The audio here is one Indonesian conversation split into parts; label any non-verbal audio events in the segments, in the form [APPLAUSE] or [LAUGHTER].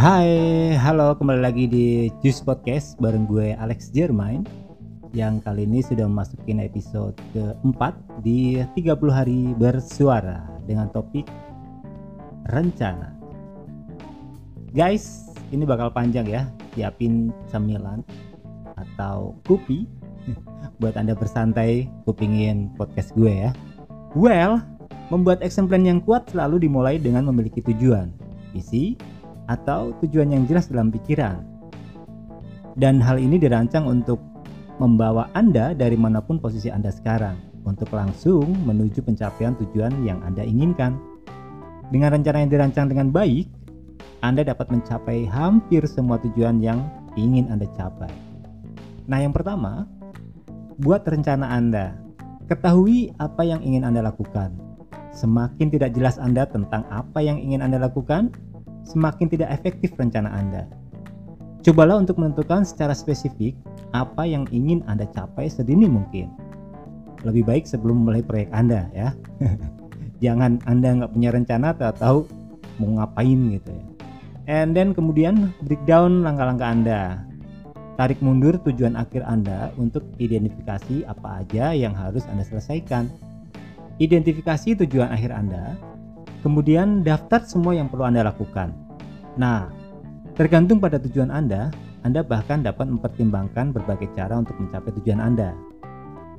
Hai, halo kembali lagi di Juice Podcast bareng gue Alex Jermain yang kali ini sudah memasuki episode keempat di 30 hari bersuara dengan topik rencana. Guys, ini bakal panjang ya, siapin cemilan atau kopi [LAUGHS] buat Anda bersantai kupingin podcast gue ya. Well, membuat action plan yang kuat selalu dimulai dengan memiliki tujuan, visi, atau tujuan yang jelas dalam pikiran. Dan hal ini dirancang untuk membawa Anda dari mana pun posisi Anda sekarang untuk langsung menuju pencapaian tujuan yang Anda inginkan. Dengan rencana yang dirancang dengan baik, Anda dapat mencapai hampir semua tujuan yang ingin Anda capai. Nah, yang pertama, buat rencana Anda. Ketahui apa yang ingin Anda lakukan. Semakin tidak jelas Anda tentang apa yang ingin Anda lakukan, semakin tidak efektif rencana Anda. Cobalah untuk menentukan secara spesifik apa yang ingin Anda capai sedini mungkin. Lebih baik sebelum mulai proyek Anda ya. [LAUGHS] Jangan Anda nggak punya rencana atau tahu mau ngapain gitu ya. And then kemudian breakdown langkah-langkah Anda. Tarik mundur tujuan akhir Anda untuk identifikasi apa aja yang harus Anda selesaikan. Identifikasi tujuan akhir Anda Kemudian daftar semua yang perlu Anda lakukan. Nah, tergantung pada tujuan Anda, Anda bahkan dapat mempertimbangkan berbagai cara untuk mencapai tujuan Anda.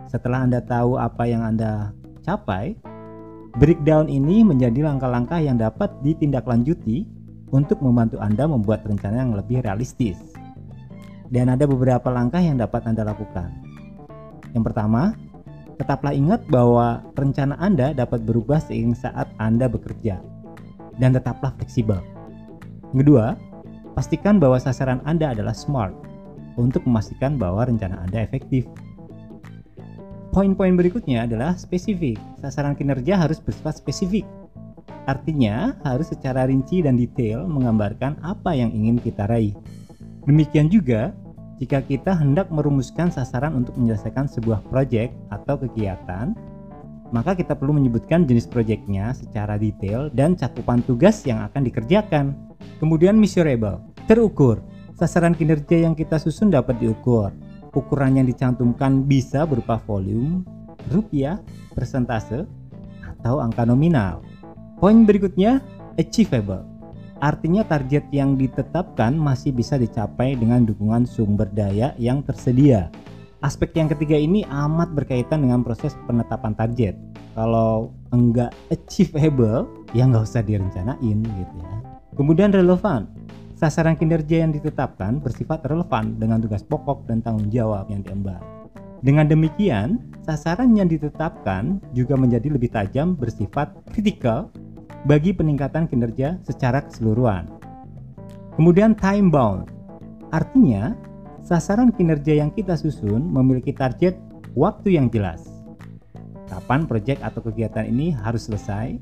Setelah Anda tahu apa yang Anda capai, breakdown ini menjadi langkah-langkah yang dapat ditindaklanjuti untuk membantu Anda membuat rencana yang lebih realistis. Dan ada beberapa langkah yang dapat Anda lakukan. Yang pertama, Tetaplah ingat bahwa rencana Anda dapat berubah seiring saat Anda bekerja. Dan tetaplah fleksibel. Kedua, pastikan bahwa sasaran Anda adalah smart untuk memastikan bahwa rencana Anda efektif. Poin-poin berikutnya adalah spesifik. Sasaran kinerja harus bersifat spesifik. Artinya, harus secara rinci dan detail menggambarkan apa yang ingin kita raih. Demikian juga, jika kita hendak merumuskan sasaran untuk menyelesaikan sebuah proyek atau kegiatan, maka kita perlu menyebutkan jenis proyeknya secara detail dan cakupan tugas yang akan dikerjakan. Kemudian measurable, terukur. Sasaran kinerja yang kita susun dapat diukur. Ukuran yang dicantumkan bisa berupa volume, rupiah, persentase, atau angka nominal. Poin berikutnya, achievable. Artinya target yang ditetapkan masih bisa dicapai dengan dukungan sumber daya yang tersedia. Aspek yang ketiga ini amat berkaitan dengan proses penetapan target. Kalau enggak achievable, ya nggak usah direncanain gitu ya. Kemudian relevan. Sasaran kinerja yang ditetapkan bersifat relevan dengan tugas pokok dan tanggung jawab yang diemban. Dengan demikian, sasaran yang ditetapkan juga menjadi lebih tajam bersifat kritikal bagi peningkatan kinerja secara keseluruhan. Kemudian time bound, artinya sasaran kinerja yang kita susun memiliki target waktu yang jelas. Kapan proyek atau kegiatan ini harus selesai?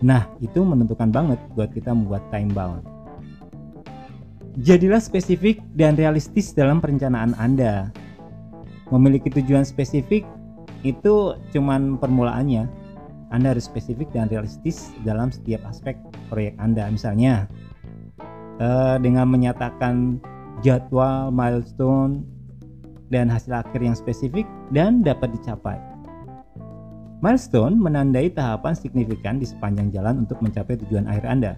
Nah, itu menentukan banget buat kita membuat time bound. Jadilah spesifik dan realistis dalam perencanaan Anda. Memiliki tujuan spesifik itu cuman permulaannya, anda harus spesifik dan realistis dalam setiap aspek proyek Anda. Misalnya, eh, dengan menyatakan jadwal, milestone, dan hasil akhir yang spesifik dan dapat dicapai. Milestone menandai tahapan signifikan di sepanjang jalan untuk mencapai tujuan akhir Anda.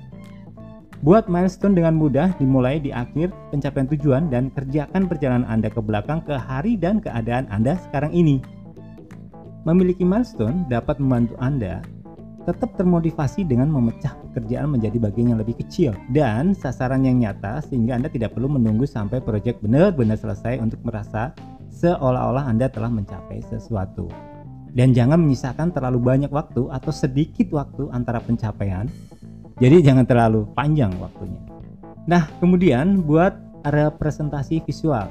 Buat milestone dengan mudah dimulai di akhir pencapaian tujuan dan kerjakan perjalanan Anda ke belakang ke hari dan keadaan Anda sekarang ini. Memiliki milestone dapat membantu Anda tetap termotivasi dengan memecah pekerjaan menjadi bagian yang lebih kecil dan sasaran yang nyata sehingga Anda tidak perlu menunggu sampai proyek benar-benar selesai untuk merasa seolah-olah Anda telah mencapai sesuatu. Dan jangan menyisakan terlalu banyak waktu atau sedikit waktu antara pencapaian. Jadi jangan terlalu panjang waktunya. Nah, kemudian buat representasi visual.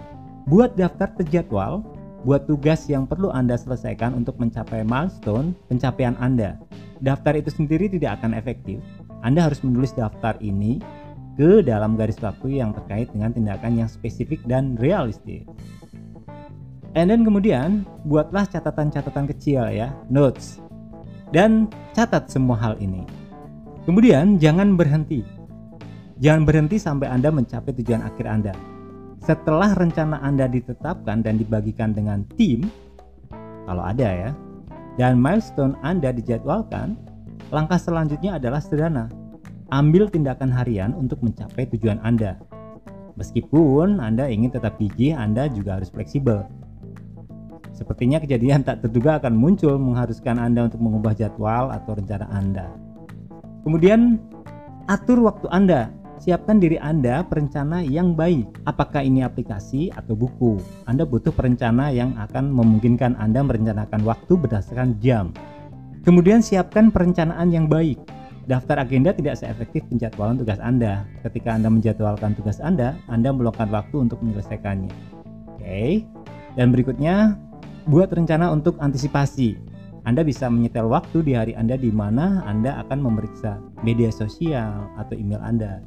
Buat daftar terjadwal buat tugas yang perlu Anda selesaikan untuk mencapai milestone pencapaian Anda. Daftar itu sendiri tidak akan efektif. Anda harus menulis daftar ini ke dalam garis waktu yang terkait dengan tindakan yang spesifik dan realistis. And then kemudian buatlah catatan-catatan kecil ya, notes. Dan catat semua hal ini. Kemudian jangan berhenti. Jangan berhenti sampai Anda mencapai tujuan akhir Anda. Setelah rencana Anda ditetapkan dan dibagikan dengan tim, kalau ada ya, dan milestone Anda dijadwalkan, langkah selanjutnya adalah sederhana. Ambil tindakan harian untuk mencapai tujuan Anda. Meskipun Anda ingin tetap gigih, Anda juga harus fleksibel. Sepertinya kejadian tak terduga akan muncul mengharuskan Anda untuk mengubah jadwal atau rencana Anda. Kemudian, atur waktu Anda siapkan diri Anda perencana yang baik. Apakah ini aplikasi atau buku? Anda butuh perencana yang akan memungkinkan Anda merencanakan waktu berdasarkan jam. Kemudian siapkan perencanaan yang baik. Daftar agenda tidak seefektif penjadwalan tugas Anda. Ketika Anda menjadwalkan tugas Anda, Anda meluangkan waktu untuk menyelesaikannya. Oke. Dan berikutnya, buat rencana untuk antisipasi. Anda bisa menyetel waktu di hari Anda di mana Anda akan memeriksa media sosial atau email Anda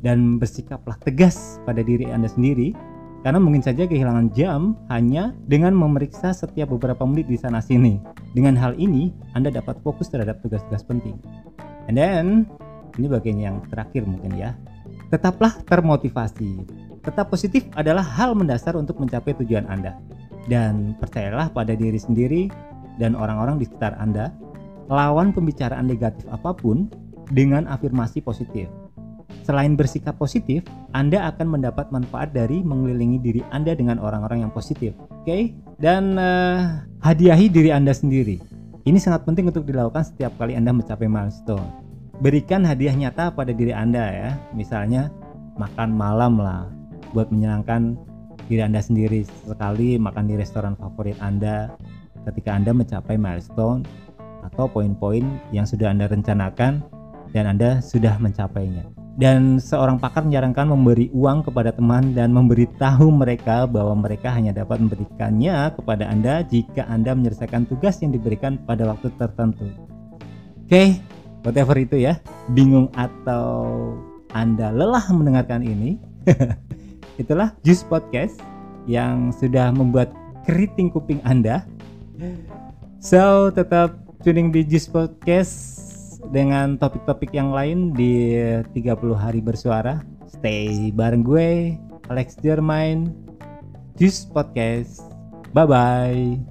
dan bersikaplah tegas pada diri Anda sendiri karena mungkin saja kehilangan jam hanya dengan memeriksa setiap beberapa menit di sana sini. Dengan hal ini, Anda dapat fokus terhadap tugas-tugas penting. And then, ini bagian yang terakhir mungkin ya. Tetaplah termotivasi. Tetap positif adalah hal mendasar untuk mencapai tujuan Anda. Dan percayalah pada diri sendiri dan orang-orang di sekitar Anda. Lawan pembicaraan negatif apa pun dengan afirmasi positif. Selain bersikap positif, Anda akan mendapat manfaat dari mengelilingi diri Anda dengan orang-orang yang positif. Oke, okay? dan uh, hadiahi diri Anda sendiri. Ini sangat penting untuk dilakukan setiap kali Anda mencapai milestone. Berikan hadiah nyata pada diri Anda ya. Misalnya makan malam lah buat menyenangkan diri Anda sendiri sekali makan di restoran favorit Anda ketika Anda mencapai milestone atau poin-poin yang sudah Anda rencanakan dan Anda sudah mencapainya dan seorang pakar menyarankan memberi uang kepada teman dan memberitahu mereka bahwa mereka hanya dapat memberikannya kepada Anda jika Anda menyelesaikan tugas yang diberikan pada waktu tertentu. Oke, okay, whatever itu ya. Bingung atau Anda lelah mendengarkan ini? [LAUGHS] Itulah Juice Podcast yang sudah membuat keriting kuping Anda. So, tetap tuning di Juice Podcast dengan topik-topik yang lain di 30 hari bersuara. Stay bareng gue, Alex Jermain, Juice Podcast. Bye-bye.